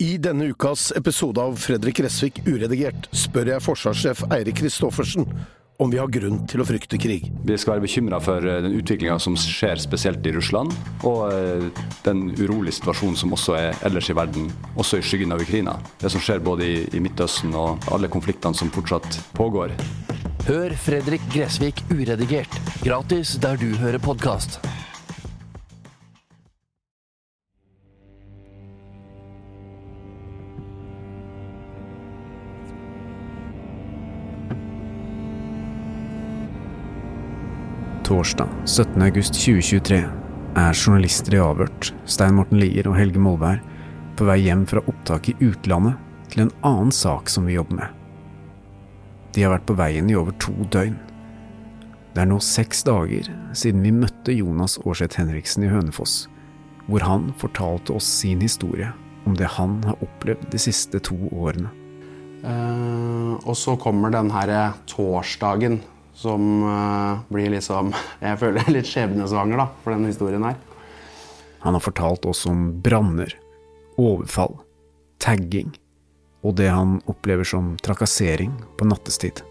I denne ukas episode av Fredrik Gressvik uredigert spør jeg forsvarssjef Eirik Kristoffersen om vi har grunn til å frykte krig. Vi skal være bekymra for eh, den utviklinga som skjer spesielt i Russland, og eh, den urolige situasjonen som også er ellers i verden, også i skyggen av Ukraina. Det som skjer både i, i Midtøsten og alle konfliktene som fortsatt pågår. Hør Fredrik Gressvik uredigert, gratis der du hører podkast. Torsdag 17.8.2023 er journalister i Avhørt, Stein Morten Lier og Helge Molvær, på vei hjem fra opptak i utlandet til en annen sak som vi jobber med. De har vært på veien i over to døgn. Det er nå seks dager siden vi møtte Jonas Aarseth Henriksen i Hønefoss, hvor han fortalte oss sin historie om det han har opplevd de siste to årene. Uh, og så kommer den herre torsdagen som eh, blir liksom Jeg føler litt skjebnesvanger da, for den historien her. Han har fortalt oss om branner, overfall, tagging og det han opplever som trakassering på nattestid.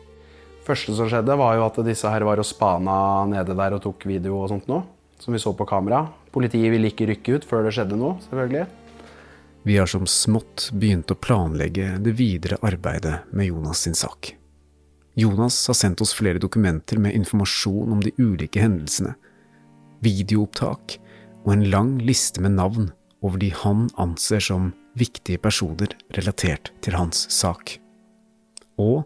første som skjedde, var jo at disse her var og spana nede der og tok video og sånt noe. Som vi så på kamera. Politiet ville ikke rykke ut før det skjedde noe, selvfølgelig. Vi har som smått begynt å planlegge det videre arbeidet med Jonas sin sak. Jonas har sendt oss flere dokumenter med informasjon om de ulike hendelsene, videoopptak og en lang liste med navn over de han anser som viktige personer relatert til hans sak. Og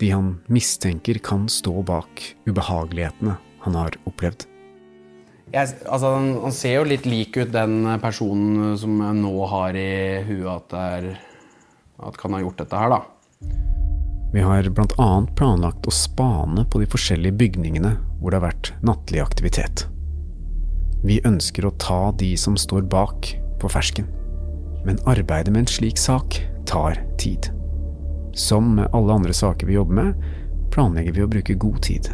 de han mistenker kan stå bak ubehagelighetene han har opplevd. Jeg, altså, han, han ser jo litt lik ut den personen som jeg nå har i huet at, er, at kan ha gjort dette her, da. Vi har annet planlagt å spane på de forskjellige bygningene hvor det har vært nattlig aktivitet. Vi ønsker å ta de som står bak, på fersken. Men arbeidet med en slik sak tar tid. Som med alle andre saker vi jobber med, planlegger vi å bruke god tid.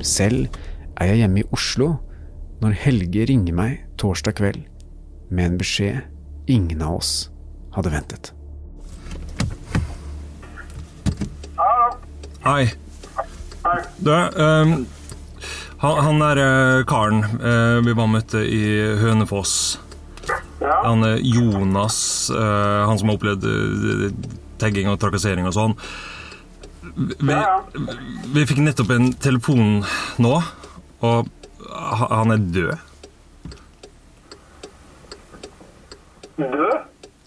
Selv er jeg hjemme i Oslo når Helge ringer meg torsdag kveld med en beskjed ingen av oss hadde ventet. Hei. Du, um, han, han der eh, karen uh, vi var møtte i Hønefoss Han er Jonas, han som har opplevd tagging og trakassering og sånn. Vi, vi fikk nettopp en telefon nå, og han er død. Død?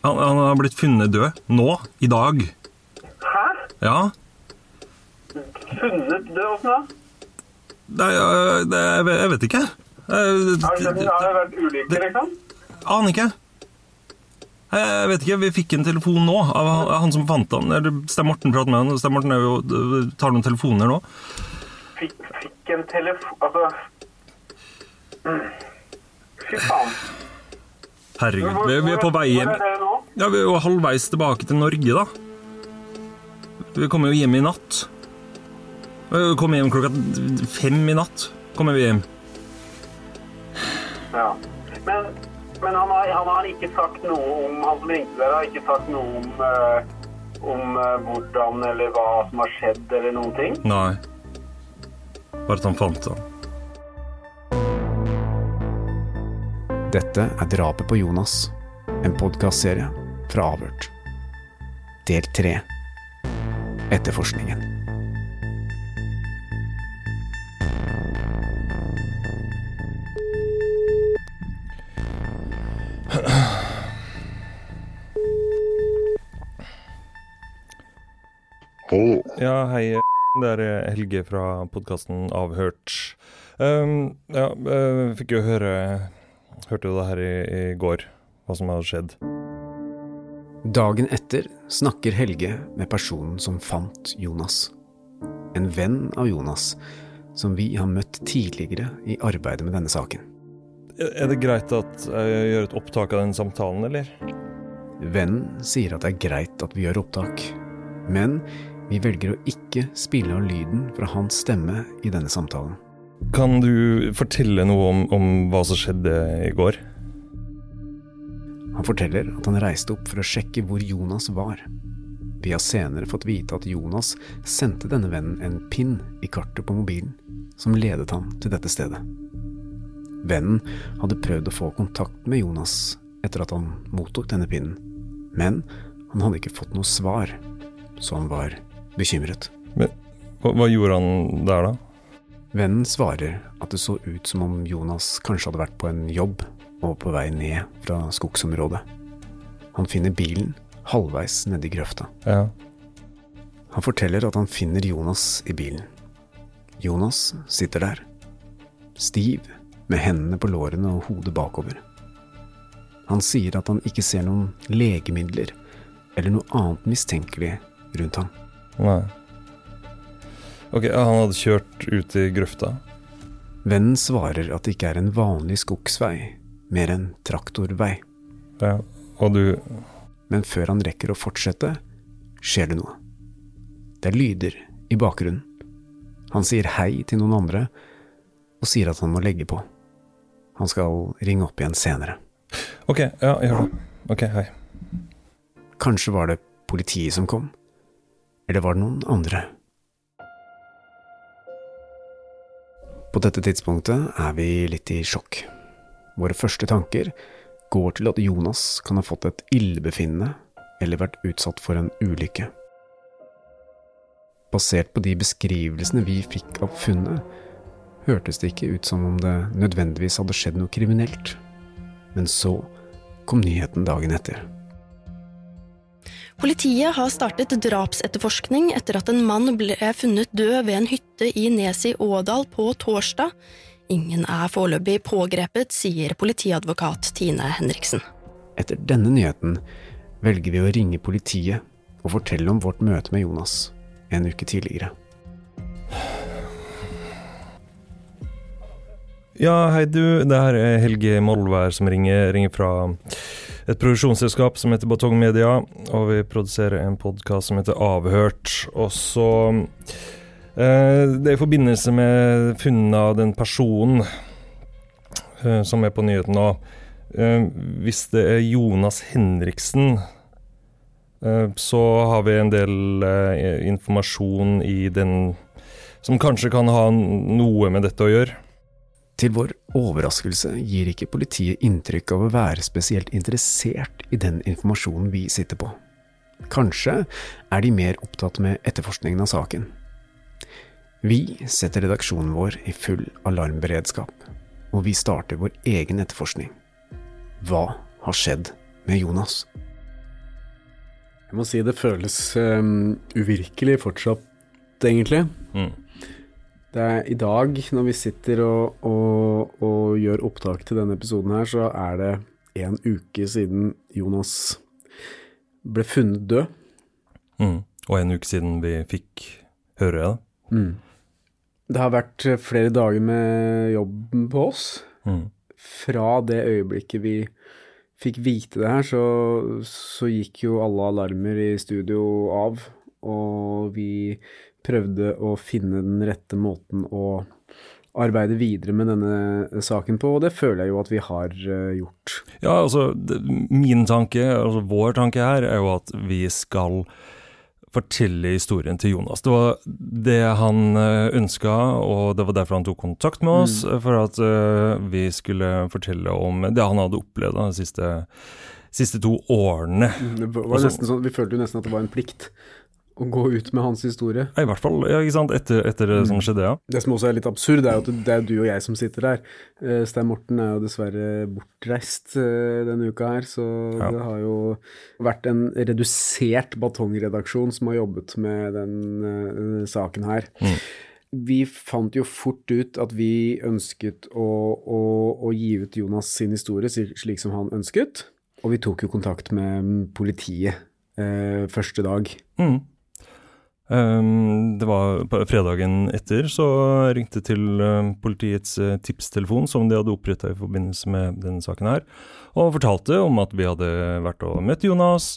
Han, han har blitt funnet død. Nå. I dag. Hæ? Ja. Funnet død? Åssen da? Nei, det, jeg vet- jeg vet ikke. Eh, Har det, vært ulykker, liksom? Aner ikke. Jeg jeg vet ikke, Vi fikk en telefon nå av han, som fant han. Eller Stein Morten prater med han. Stein Morten er jo, tar noen telefoner nå. Fikk, fikk en telefon Altså. Fy faen. Herregud, vi, vi er på vei hjem. Det? Ja, Vi er jo halvveis tilbake til Norge, da. Vi kommer jo hjem i natt. Vi kommer hjem klokka fem i natt. Kommer vi hjem. Ja. Men, men han, har, han har ikke sagt noe om Han som ringte dere, har ikke sagt noe om uh, om uh, hvordan eller hva som har skjedd, eller noen ting? Nei. Bare at han fant han. Dette er Drapet på Jonas, en podkastserie fra Avhørt. Del tre. Etterforskningen. Ja, hei. Det er Helge fra podkasten Avhørt. Um, ja, jeg fikk jo høre Hørte jo det her i, i går, hva som hadde skjedd. Dagen etter snakker Helge med personen som fant Jonas. En venn av Jonas, som vi har møtt tidligere i arbeidet med denne saken. Er det greit at jeg gjør et opptak av den samtalen, eller? Vennen sier at det er greit at vi gjør opptak, men vi velger å ikke spille av lyden fra hans stemme i denne samtalen. Kan du fortelle noe om, om hva som skjedde i går? Han forteller at han reiste opp for å sjekke hvor Jonas var. Vi har senere fått vite at Jonas sendte denne vennen en pin i kartet på mobilen, som ledet han til dette stedet. Vennen hadde prøvd å få kontakt med Jonas etter at han mottok denne pinnen, men han hadde ikke fått noe svar, så han var bekymret. Men, hva, hva gjorde han der, da? Vennen svarer at det så ut som om Jonas kanskje hadde vært på en jobb og på vei ned fra skogsområdet. Han finner bilen halvveis nedi grøfta. Ja. Han forteller at han finner Jonas i bilen. Jonas sitter der, stiv, med hendene på lårene og hodet bakover. Han sier at han ikke ser noen legemidler eller noe annet mistenkelig rundt ham. Nei. Ok, han hadde kjørt ut i grøfta? Vennen svarer at det ikke er en vanlig skogsvei, mer en traktorvei. Ja. Og du Men før han rekker å fortsette, skjer det noe. Det er lyder i bakgrunnen. Han sier hei til noen andre, og sier at han må legge på. Han skal ringe opp igjen senere. Ok, ja, gjør det. Ok, hei. Kanskje var det politiet som kom? Eller var det noen andre? På dette tidspunktet er vi litt i sjokk. Våre første tanker går til at Jonas kan ha fått et illebefinnende eller vært utsatt for en ulykke. Basert på de beskrivelsene vi fikk av funnet, hørtes det ikke ut som om det nødvendigvis hadde skjedd noe kriminelt. Men så kom nyheten dagen etter. Politiet har startet drapsetterforskning etter at en mann ble funnet død ved en hytte i Nes i Ådal på torsdag. Ingen er foreløpig pågrepet, sier politiadvokat Tine Henriksen. Etter denne nyheten velger vi å ringe politiet og fortelle om vårt møte med Jonas en uke tidligere. Ja, hei du. Det her er Helge Molvær som ringer, ringer fra et produksjonsselskap som heter Batong Media, og vi produserer en podkast som heter Avhørt. Og så eh, Det er i forbindelse med funnet av den personen eh, som er på nyheten nå. Eh, hvis det er Jonas Henriksen, så har vi en del informasjon i den som kanskje kan ha noe med dette å gjøre. Til vår overraskelse gir ikke politiet inntrykk av å være spesielt interessert i den informasjonen vi sitter på. Kanskje er de mer opptatt med etterforskningen av saken. Vi setter redaksjonen vår i full alarmberedskap, og vi starter vår egen etterforskning. Hva har skjedd med Jonas? Jeg må si det føles um, uvirkelig fortsatt, egentlig. Mm. Det er I dag, når vi sitter og, og, og gjør opptak til denne episoden her, så er det en uke siden Jonas ble funnet død. Mm. Og en uke siden vi fikk høre det. Mm. Det har vært flere dager med jobben på oss. Mm. Fra det øyeblikket vi fikk vite det her, så, så gikk jo alle alarmer i studio av, og vi prøvde å finne den rette måten å arbeide videre med denne saken på, og det føler jeg jo at vi har uh, gjort. Ja, altså, min tanke, altså vår tanke her, er jo at vi skal fortelle historien til Jonas. Det var det han ønska, og det var derfor han tok kontakt med oss. Mm. For at vi skulle fortelle om det han hadde opplevd de siste, siste to årene. Det var nesten sånn, Vi følte jo nesten at det var en plikt å gå ut med hans historie. I hvert fall, ja, ikke sant, etter, etter det som skjedde, ja. Det som også er litt absurd, er at det er du og jeg som sitter der. Stein Morten er jo dessverre bortreist denne uka her, så ja. det har jo vært en redusert batongredaksjon som har jobbet med den uh, saken her. Mm. Vi fant jo fort ut at vi ønsket å, å, å gi ut Jonas sin historie slik som han ønsket, og vi tok jo kontakt med politiet eh, første dag. Mm. Um, det var på fredagen etter så ringte til uh, politiets uh, tipstelefon som de hadde oppretta i forbindelse med denne saken her, og fortalte om at vi hadde vært og møtt Jonas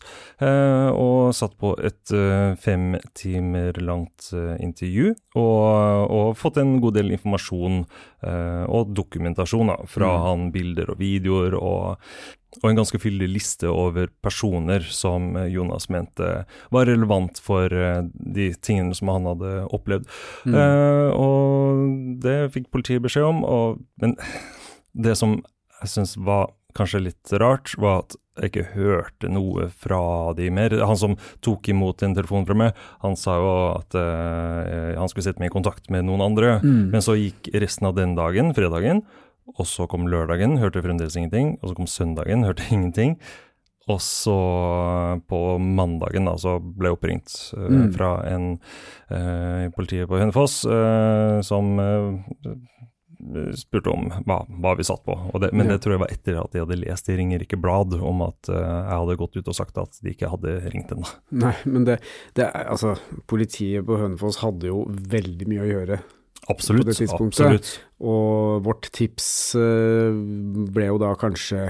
uh, og satt på et fem timer langt intervju og, og, fått en god del informasjon og dokumentasjon da, fra mm. han, bilder og videoer og og en ganske fyldig liste over personer som eh, Jonas mente var relevant for eh, de tingene som han hadde opplevd. Mm. Uh, og det fikk politiet beskjed om, og, men det som jeg syns var kanskje litt rart, var at jeg ikke hørte noe fra de mer. Han som tok imot en telefon fra meg, han sa jo at uh, han skulle sette meg i kontakt med noen andre. Mm. Men så gikk resten av den dagen, fredagen, og så kom lørdagen, hørte fremdeles ingenting. Og så kom søndagen, hørte ingenting. Og så på mandagen da, så ble jeg oppringt uh, mm. fra en uh, politiet på Hønefoss uh, som spurte om hva, hva, vi satt på. Det, men ja. det tror jeg var etter at de hadde lest i Ringerike Blad om at jeg hadde gått ut og sagt at de ikke hadde ringt ennå. Nei, men det, det, altså, politiet på Hønefoss hadde jo veldig mye å gjøre Absolutt. på det tidspunktet. Absolutt. Og vårt tips eh, ble jo da kanskje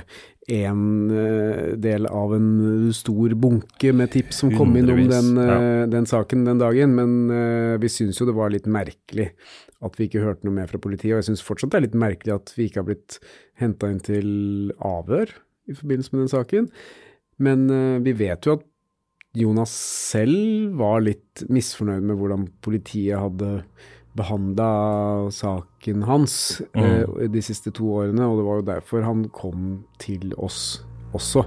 en eh, del av en stor bunke med tips som kom inn om den, ja. Eh, den, saken den dagen, men vi syns jo det var litt merkelig at vi ikke hørte noe mer fra politiet, og jeg syns fortsatt det er litt merkelig at vi ikke har blitt henta inn til avhør i forbindelse med den saken. Men vi vet jo at Jonas selv var litt misfornøyd med hvordan politiet hadde behandla saken hans mm. eh, de siste to årene, og det var jo derfor han kom til oss også.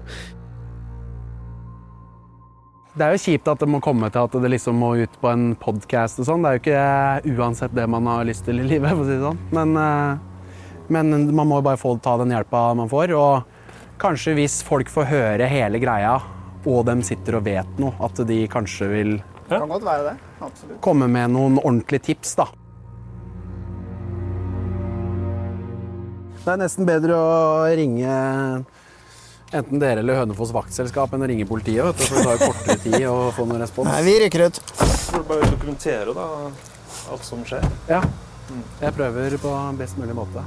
Det er jo kjipt at det må komme til at det liksom må ut på en podkast og sånn. Det er jo ikke uansett det man har lyst til i livet, for å si det sånn. Men, eh, men man må jo bare få ta den hjelpa man får. Og kanskje hvis folk får høre hele greia, og de sitter og vet noe, at de kanskje vil det kan godt være det. Absolutt. Komme med noen ordentlige tips, da. Det er nesten bedre å ringe enten dere eller Hønefoss vaktselskap enn å ringe politiet. Vet du, for det tar jo kortere tid å få noen respons. Nei, vi rykker ut. Du må bare dokumentere da, alt som skjer. Ja. Jeg prøver på best mulig måte.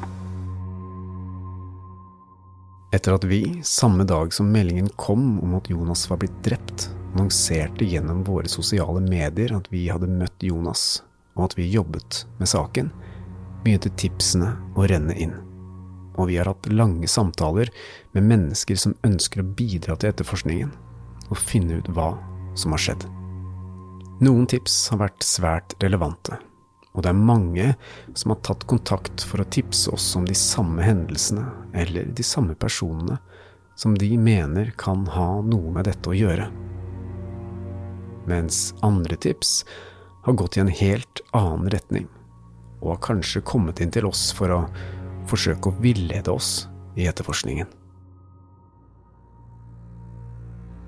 Etter at vi, samme dag som meldingen kom om at Jonas var blitt drept, annonserte gjennom våre sosiale medier at vi hadde møtt Jonas, og at vi jobbet med saken, begynte tipsene å renne inn. Og vi har hatt lange samtaler med mennesker som ønsker å bidra til etterforskningen, og finne ut hva som har skjedd. Noen tips har vært svært relevante, og det er mange som har tatt kontakt for å tipse oss om de samme hendelsene eller de samme personene som de mener kan ha noe med dette å gjøre mens andre tips har gått i en helt annen retning, og har kanskje kommet inn til oss for å forsøke å villede oss i etterforskningen.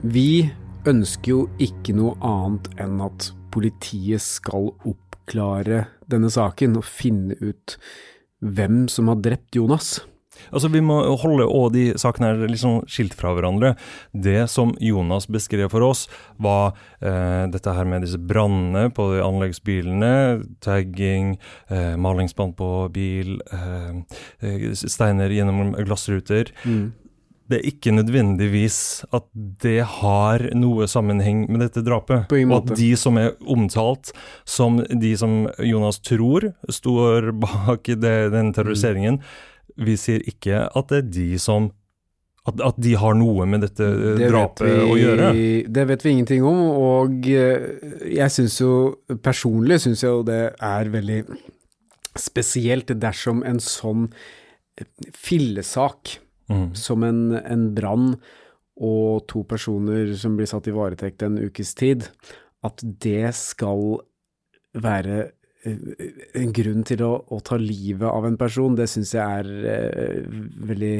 Vi ønsker jo ikke noe annet enn at politiet skal oppklare denne saken og finne ut hvem som har drept Jonas. Altså Vi må holde også de sakene her liksom skilt fra hverandre. Det som Jonas beskrev for oss, var eh, dette her med disse brannene på de anleggsbilene, tagging, eh, malingsspann på bil, eh, eh, steiner gjennom glassruter. Mm. Det er ikke nødvendigvis at det har noe sammenheng med dette drapet. Og at de som er omtalt som de som Jonas tror står bak det, den terroriseringen, mm vi sier ikke at det er de som at, at, de har noe med dette det drapet vi, å gjøre? Det vet vi ingenting om, og eh, jeg syns jo personlig syns jeg jo det er veldig spesielt dersom en sånn fillesak mm. som en, en brann og to personer som blir satt i varetekt en ukes tid, at det skal være en grunn til å, å, ta livet av en person, det syns jeg er uh, veldig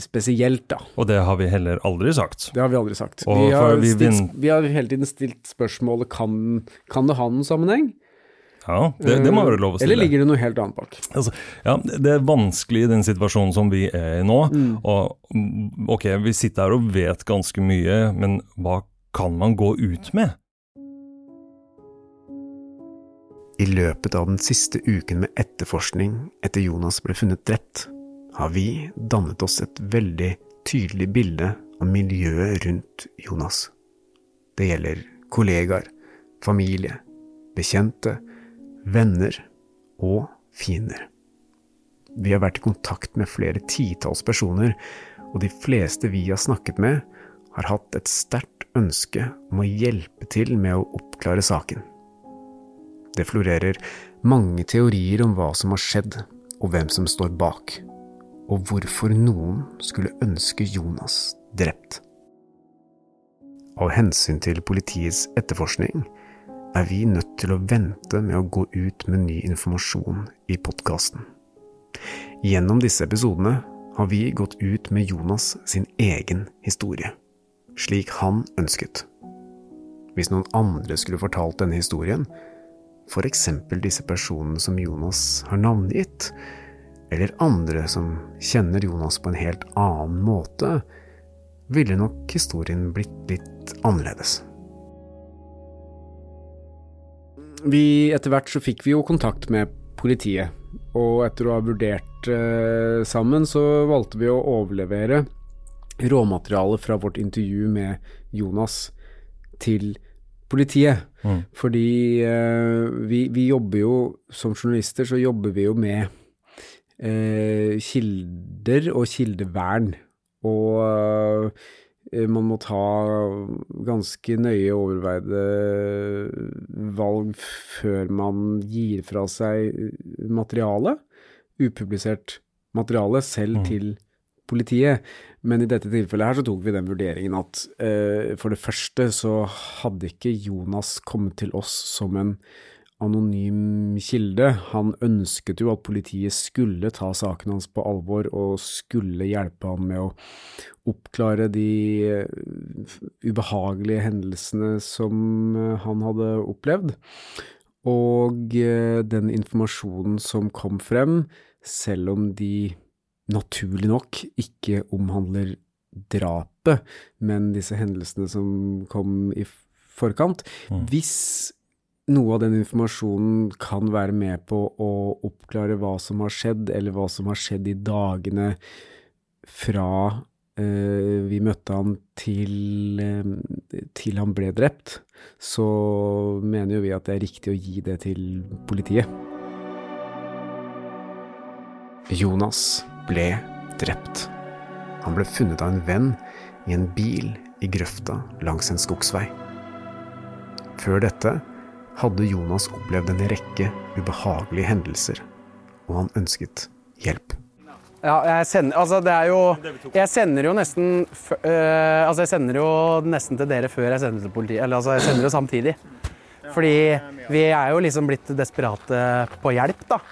spesielt, da. Og det har vi heller aldri sagt. Det har vi aldri sagt. Vi har, vi, stilt, vi har, hele tiden stilt spørsmålet kan, kan det ha noen sammenheng? Ja, det, det, må være lov å stille. Eller ligger det noe helt annet bak? Altså, ja, Det er vanskelig i den situasjonen som vi er i nå. Mm. Og ok, vi sitter her og vet ganske mye, men hva kan man gå ut med? I løpet av den siste uken med etterforskning etter Jonas ble funnet drept, har vi dannet oss et veldig tydelig bilde av miljøet rundt Jonas. Det gjelder kollegaer, familie, bekjente, venner og fiender. Vi har vært i kontakt med flere titalls personer, og de fleste vi har snakket med, har hatt et sterkt ønske om å hjelpe til med å oppklare saken. Det florerer mange teorier om hva som har skjedd, og hvem som står bak, og hvorfor noen skulle ønske Jonas drept. Av hensyn til politiets etterforskning er vi nødt til å vente med å gå ut med ny informasjon i podkasten. Gjennom disse episodene har vi gått ut med Jonas sin egen historie, slik han ønsket. Hvis noen andre skulle fortalt denne historien, eksempel disse personene som Jonas har navngitt, eller andre som kjenner Jonas på en helt annen måte, ville nok historien blitt litt annerledes. Vi, etter hvert så fikk vi jo kontakt med politiet, og etter å ha vurdert eh, sammen, så valgte vi å overlevere råmateriale fra vårt intervju med Jonas til politiet. Mm. Fordi eh, vi, vi jobber jo, som journalister, så jobber vi jo med eh, kilder og kildevern. Og eh, man må ta ganske nøye overveide valg før man gir fra seg materiale, upublisert materiale, selv Mm. til politiet. Men i dette tilfellet her så tok vi den vurderingen at eh, for det første så hadde ikke Jonas kommet til oss som en anonym kilde. Han ønsket jo at politiet skulle ta saken hans på alvor og skulle hjelpe ham med å oppklare de eh, ubehagelige hendelsene som eh, han hadde opplevd. Og eh, den informasjonen som kom frem, selv om de naturlig nok ikke omhandler drapet, men disse hendelsene som kom i forkant. Hvis noe av den informasjonen kan være med på å oppklare hva som har skjedd, eller hva som har skjedd i dagene fra eh, vi møtte han til, eh, til han ble drept, så mener jo vi at det er riktig å gi det til politiet. Jonas ble drept. Han ble funnet av en venn i en bil i grøfta langs en skogsvei. Før dette hadde Jonas opplevd en rekke ubehagelige hendelser, og han ønsket hjelp. Ja, jeg sender, altså det er jo Jeg sender jo nesten øh, Altså jeg sender jo nesten til dere før jeg sender til politiet. Eller altså jeg sender jo samtidig. Fordi vi er jo liksom blitt desperate på hjelp, da.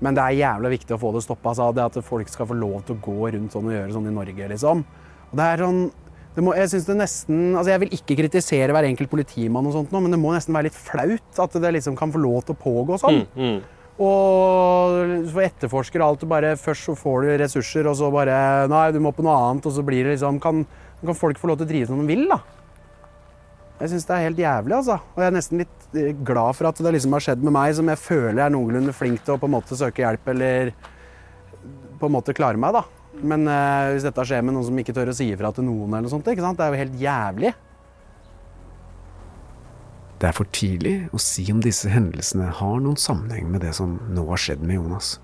Men det er jævlig viktig å få det stoppa. Altså det at folk skal få lov til å gå rundt sånn og gjøre sånn i Norge, liksom. Og det er sånn det må, jeg nesten, altså jeg vil ikke kritisere hver enkelt politimann, og sånt nå, men det må nesten være litt flaut at det liksom kan få lov til å pågå sånn. Og for etterforsker og alt, bare, først så får du ressurser, og så bare Nei, du må på noe annet, og så blir det liksom Kan, kan folk få lov til å drive som de vil, da? Jeg syns det er helt jævlig, altså. Og jeg er nesten litt eh, glad for at det liksom har skjedd med meg, som jeg føler er noenlunde flink til å på en måte søke hjelp, eller på en måte klare meg, da. Men uh, hvis dette skjer med noen som ikke tør å si ifra til noen, eller noe sånt, ikke sant? det er jo helt jævlig. Det er for tidlig å si om disse hendelsene har noen sammenheng med det som nå har skjedd med Jonas.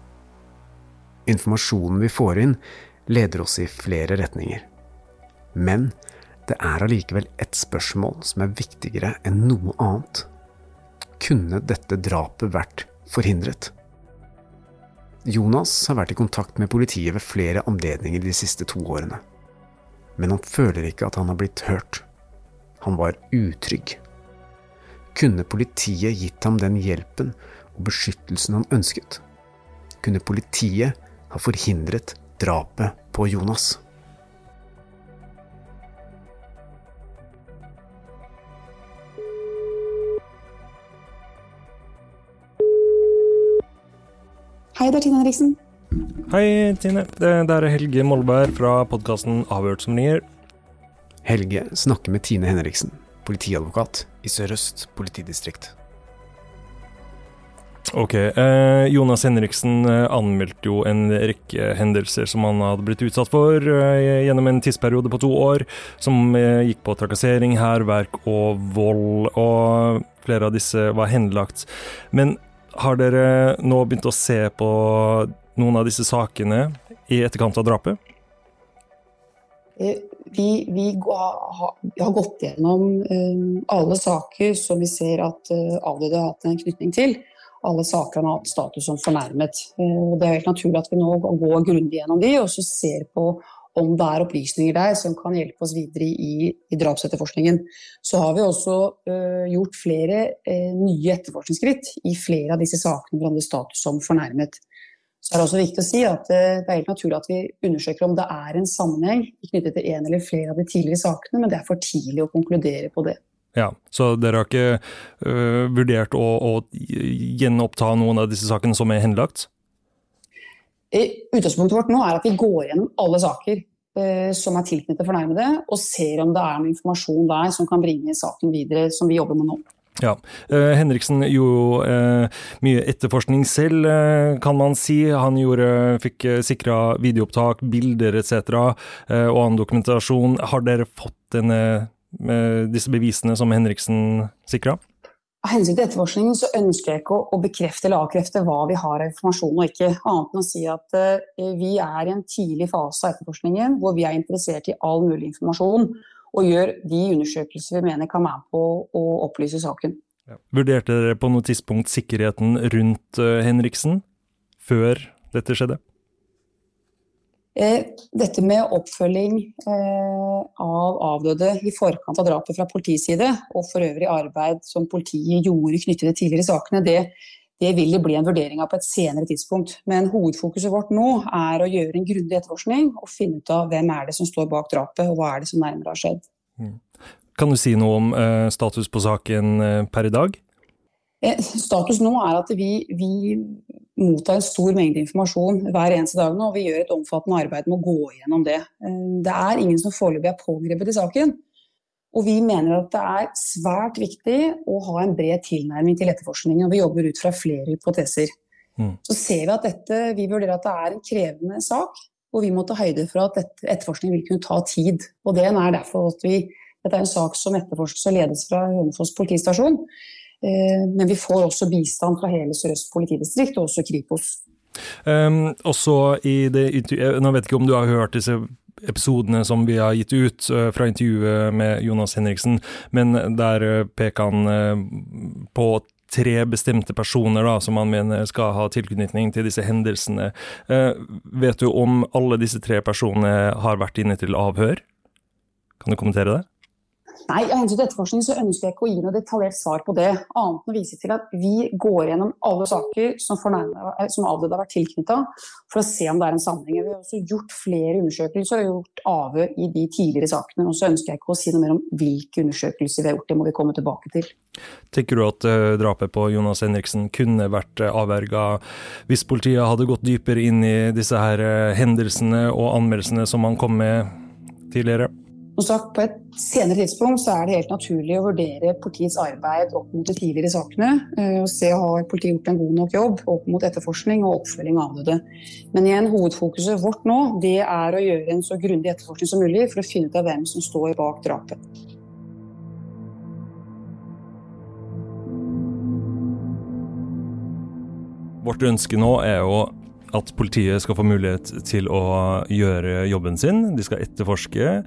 Informasjonen vi får inn, leder oss i flere retninger. Men det er allikevel ett spørsmål som er viktigere enn noe annet. Kunne dette drapet vært forhindret? Jonas har vært i kontakt med politiet ved flere anledninger de siste to årene. Men han føler ikke at han har blitt hørt. Han var utrygg. Kunne politiet gitt ham den hjelpen og beskyttelsen han ønsket? Kunne politiet ha forhindret drapet på Jonas? Hei, det er Tine Henriksen. Hei, Tine. Det, det er Helge Molberg fra podkasten Avhørt som ringer. Helge snakker med Tine Henriksen, politiadvokat i Sør-Øst politidistrikt. Ok. Eh, Jonas Henriksen eh, anmeldte jo en rekke hendelser som han hadde blitt utsatt for eh, gjennom en tidsperiode på to år, som eh, gikk på trakassering, hærverk og vold, og flere av disse var henlagt. Men har dere nå begynt å se på noen av disse sakene i etterkant av drapet? Eh, Vi, vi har gått gjennom eh, alle saker som vi ser at eh, avdøde har hatt en knytning til. Alle saker han har hatt status som fornærmet. Det er helt naturlig at vi nå går grundig gjennom de, og så ser på om det er opplysninger der som kan hjelpe oss videre i, i drapsetterforskningen. Så har vi også uh, gjort flere uh, nye etterforskningsskritt i flere av disse sakene hvor han status som fornærmet. Så er det også viktig å si at uh, det er helt naturlig at vi undersøker om det er en sammenheng knyttet til en eller flere av de tidligere sakene, men det er for tidlig å konkludere på det. Ja, Så dere har ikke vurdert å, å gjenoppta noen av disse sakene som er henlagt? Utgangspunktet vårt nå er at vi går gjennom alle saker eh, som er tilknyttet fornærmede, og ser om det er noe informasjon der som kan bringe saken videre, som vi jobber med nå. Ja. Eh, Henriksen gjorde eh, mye etterforskning selv, eh, kan man si. Han gjorde, fikk eh, sikra videoopptak, bilder etc. Eh, og annen dokumentasjon. Har dere fått denne, disse bevisene som Henriksen sikra? Av hensyn til etterforskningen så ønsker jeg ikke å, bekrefte eller avkrefte hva vi har av informasjon og ikke, annet enn å si at eh, vi er i en tidlig fase av etterforskningen hvor vi er interessert i all mulig informasjon og gjør de undersøkelser vi mener kan være med på å opplyse saken. Vurderte dere på noe tidspunkt sikkerheten rundt eh, Henriksen før dette skjedde? Eh, Dette med oppfølging eh, av avdøde i forkant av drapet fra politiets og for øvrig arbeid som politiet gjorde knyttet til tidligere sakene, det, det vil det bli en vurdering av på et senere tidspunkt. Men hovedfokuset vårt nå er å gjøre en grundig etterforskning og finne ut av hvem er det som står bak drapet, og hva er det som nærmere har skjedd. Kan du si noe om eh, status på saken per i dag? Eh, Status nå er at vi, vi mottar en stor mengde informasjon hver eneste dag nå, og vi gjør et omfattende arbeid med å gå gjennom det. Eh, Det er ingen som foreløpig er pågrepet i saken. Og vi mener at det er svært viktig å ha en bred tilnærming til etterforskningen, og vi jobber ut fra flere hypoteser. Mm. Så ser vi at dette, vi vurderer at det er en krevende sak, og vi må ta høyde for at dette, etterforskningen vil kunne ta tid. Og det er derfor at vi, dette er en sak som etterforskes og ledes fra Hønefoss politistasjon, men vi får også bistand fra hele Sør-Øst politidistrikt og også Kripos. Um, også i det intervju- Nå vet jeg ikke om du har hørt disse episodene som vi har gitt ut uh, fra intervjuet med Jonas Henriksen, men der eh, peker han uh, på tre bestemte personer da, som han mener skal ha tilknytning til disse hendelsene. Uh, vet du om alle disse tre personene har vært inne til avhør? Kan du kommentere det? Nei, Av hensyn til etterforskning så ønsker jeg ikke å gi noe detaljert svar på det, annet enn å vise til at vi går gjennom alle saker som, eh, som avdøde har vært tilknytta, for å se om det er en sammenheng. Vi har også gjort flere undersøkelser og gjort avhør i de tidligere sakene. og Så ønsker jeg ikke å si noe mer om hvilke undersøkelser vi har gjort, det må vi komme tilbake til. Tenker du at eh, drapet på Jonas Henriksen kunne vært uh, avverga hvis politiet hadde gått dypere inn i disse her eh, hendelsene og anmeldelsene som han kom med tidligere? Som sagt, På et senere tidspunkt så er det helt naturlig å vurdere politiets arbeid opp mot de tidligere sakene. eh, og se har politiet gjort en god nok jobb opp mot etterforskning og oppfølging av avdøde. Men igjen, hovedfokuset vårt nå det er å gjøre en så grundig etterforskning som mulig for å finne ut av hvem som står bak drapet. Vårt ønske nå er jo at politiet skal få mulighet til å gjøre jobben sin. De skal etterforske,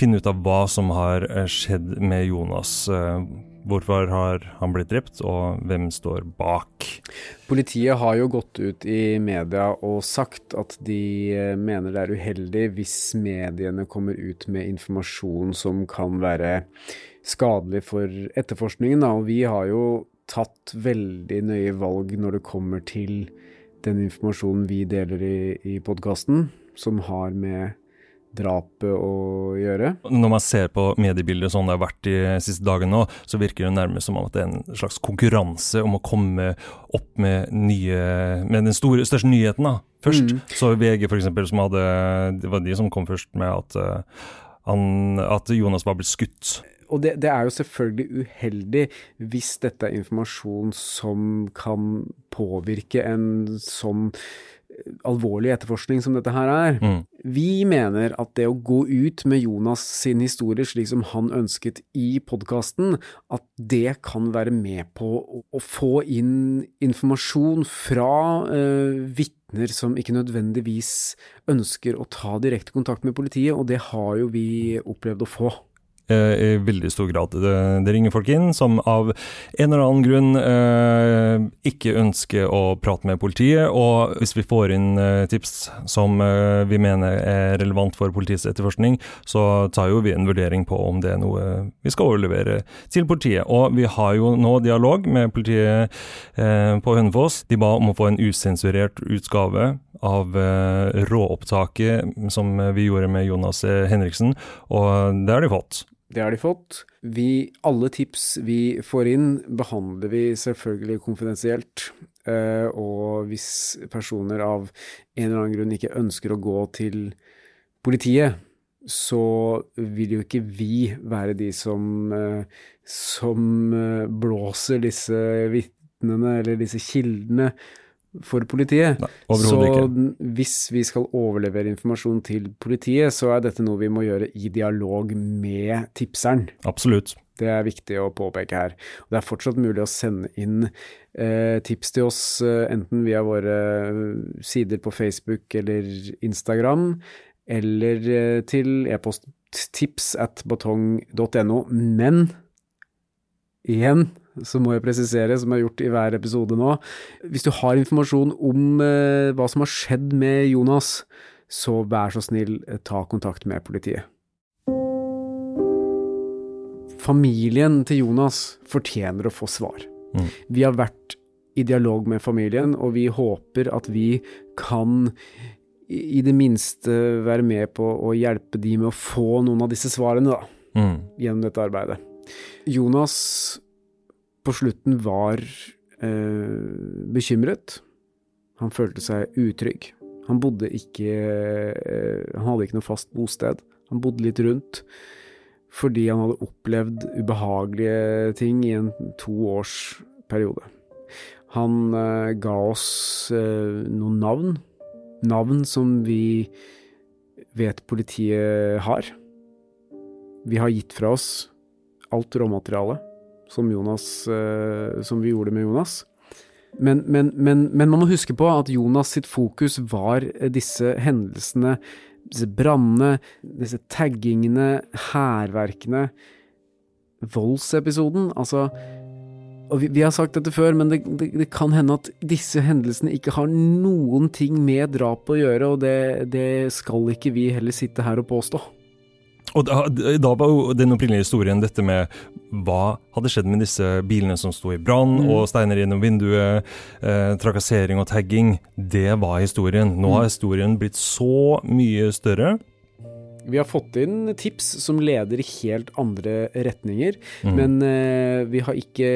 finne ut av hva som har skjedd med Jonas. Eh, Hvorfor har han blitt drept, og hvem står bak? Politiet har jo gått ut i media og sagt at de eh, mener det er uheldig hvis mediene kommer ut med informasjon som kan være skadelig for etterforskningen. Og vi har jo tatt veldig nøye valg når det kommer til den informasjonen vi deler i, i podkasten, som har med drapet å gjøre. Når man ser på mediebildet sånn det har vært de siste dagene nå, så virker det nærmest som om at det er en slags konkurranse om å komme opp med, nye, med den store, største nyheten da, først. Mm. Så VG for eksempel, som hadde, det var de som kom først med at, eh, han, at Jonas var blitt skutt. Og det, det, er jo selvfølgelig uheldig hvis dette er informasjon som kan påvirke en sånn alvorlig etterforskning som dette her er. Mm. Vi mener at det å gå ut med Jonas sin historie slik som han ønsket i podkasten, at det kan være med på å få inn informasjon fra uh, vitner som ikke nødvendigvis ønsker å ta direkte kontakt med politiet, og det har jo vi opplevd å få. Eh, i veldig stor grad. Det, ringer folk inn som av en eller annen grunn eh, ikke ønsker å prate med politiet, og hvis vi får inn eh, tips som vi mener er relevant for politiets etterforskning, så tar jo vi en vurdering på om det er noe vi skal overlevere til politiet. Og vi har jo nå dialog med politiet på Hønefoss. De ba om å få en usensurert utgave av råopptaket som vi gjorde med Jonas Henriksen, og det har de fått. Det har de fått. Vi, alle tips vi får inn, behandler vi selvfølgelig konfidensielt. Uh, og hvis personer av en eller annen grunn ikke ønsker å gå til politiet, så vil jo ikke vi være de som, uh, som uh, blåser disse vitnene eller disse kildene for politiet. Nei, så hvis vi skal overlevere informasjon til politiet, så er dette noe vi må gjøre i dialog med tipseren. Absolutt. Det er viktig å påpeke her. Det er fortsatt mulig å sende inn eh, tips til oss, eh, enten via våre sider på Facebook eller Instagram, eller eh, til e-post tips at batong.no. Men igjen, så må jeg presisere, som jeg har gjort i hver episode nå, hvis du har informasjon om eh, hva som har skjedd med Jonas, så vær så snill, eh, ta kontakt med politiet. Familien til Jonas fortjener å få svar. Mm. Vi har vært i dialog med familien, og vi håper at vi kan i det minste være med på å hjelpe de med å få noen av disse svarene, da, mm. gjennom dette arbeidet. Jonas på slutten var eh, bekymret. Han følte seg utrygg. Han bodde ikke eh, Han hadde ikke noe fast bosted. Han bodde litt rundt fordi han hadde opplevd ubehagelige ting i en toårsperiode. Han eh, ga oss eh, noen navn. Navn som vi vet politiet har. Vi har gitt fra oss alt råmaterialet som, Jonas, eh, som vi gjorde med Jonas. Men, men, men, men, man må huske på at Jonas sitt fokus var disse hendelsene, disse brannene, disse taggingene, hærverkene, voldsepisoden. Altså og vi, vi, har sagt dette før, men det, det, det, kan hende at disse hendelsene ikke har noen ting med drap å gjøre, og det, det skal ikke vi heller sitte her og påstå. Og da, da, var den opprinnelige historien dette med hva hadde skjedd med disse bilene som sto i brann, mm. og steiner gjennom vinduet, eh, trakassering og tagging. Det var historien. Nå har mm. historien blitt så mye større. Vi har fått inn tips som leder i helt andre retninger, mm. men uh, vi har ikke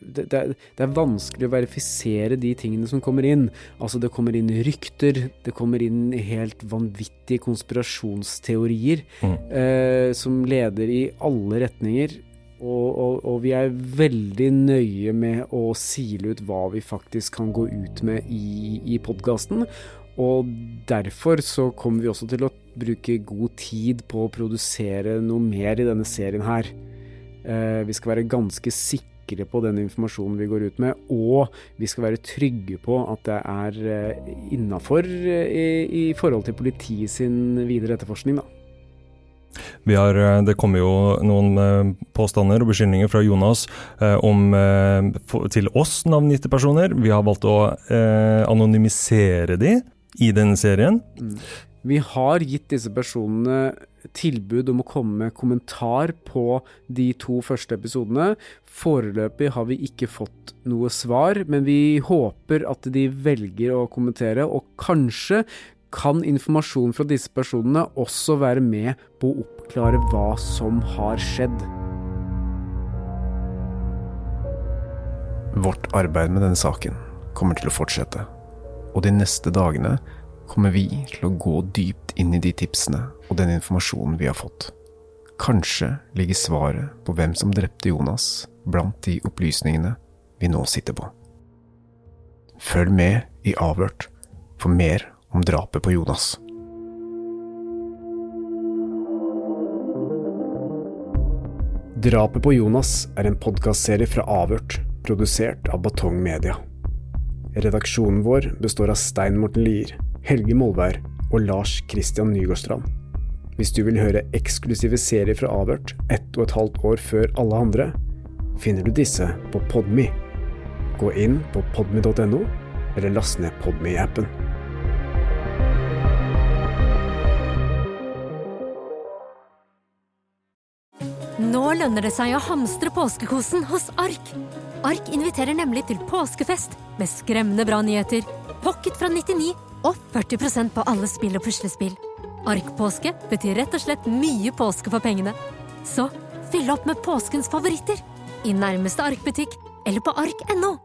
det, det, er, det, er, vanskelig å verifisere de tingene som kommer inn. Altså, det kommer inn rykter, det kommer inn helt vanvittige konspirasjonsteorier mm. uh, som leder i alle retninger. Og, og, og, vi er veldig nøye med å sile ut hva vi faktisk kan gå ut med i, i podkasten. Og derfor så kommer vi også til å bruke god tid på å produsere noe mer i denne serien her. Eh, vi skal være ganske sikre på den informasjonen vi går ut med, og vi skal være trygge på at det er eh, innafor eh, i, i, forhold til politiet sin videre etterforskning, da. Har, det kommer jo noen påstander og beskyldninger fra Jonas om, til oss navngitte personer. Vi har valgt å anonymisere de i denne serien. Mm. Vi har gitt disse personene tilbud om å komme med kommentar på de to første episodene. Foreløpig har vi ikke fått noe svar, men vi håper at de velger å kommentere, og kanskje kan informasjon fra disse personene også være med på å oppklare hva som har skjedd. Vårt arbeid med denne saken kommer til å fortsette, og de neste dagene kommer vi til å gå dypt inn i de tipsene og den informasjonen vi har fått. Kanskje ligger svaret på hvem som drepte Jonas, blant de opplysningene vi nå sitter på. Følg med i Avhørt for mer om drapet på Jonas. Drapet på Jonas er en podkastserie fra Avhørt, produsert av Batong Media. Redaksjonen vår består av Stein Morten Lier, Helge Molvær og Lars Christian Nygårdstrand. Hvis du vil høre eksklusive serier fra Avhørt ett og et halvt år før alle andre, finner du disse på Podme. Gå inn på podme.no, eller last ned Podme-appen. Nå lønner det seg å hamstre påskekosen hos Ark. Ark inviterer nemlig til påskefest med skremmende bra nyheter, pocket fra 99 og 40% på alle spill og puslespill. Ark-påske betyr rett og slett mye påske for pengene. Så fyll opp med påskens favoritter i nærmeste Ark-butikk eller på ark.no.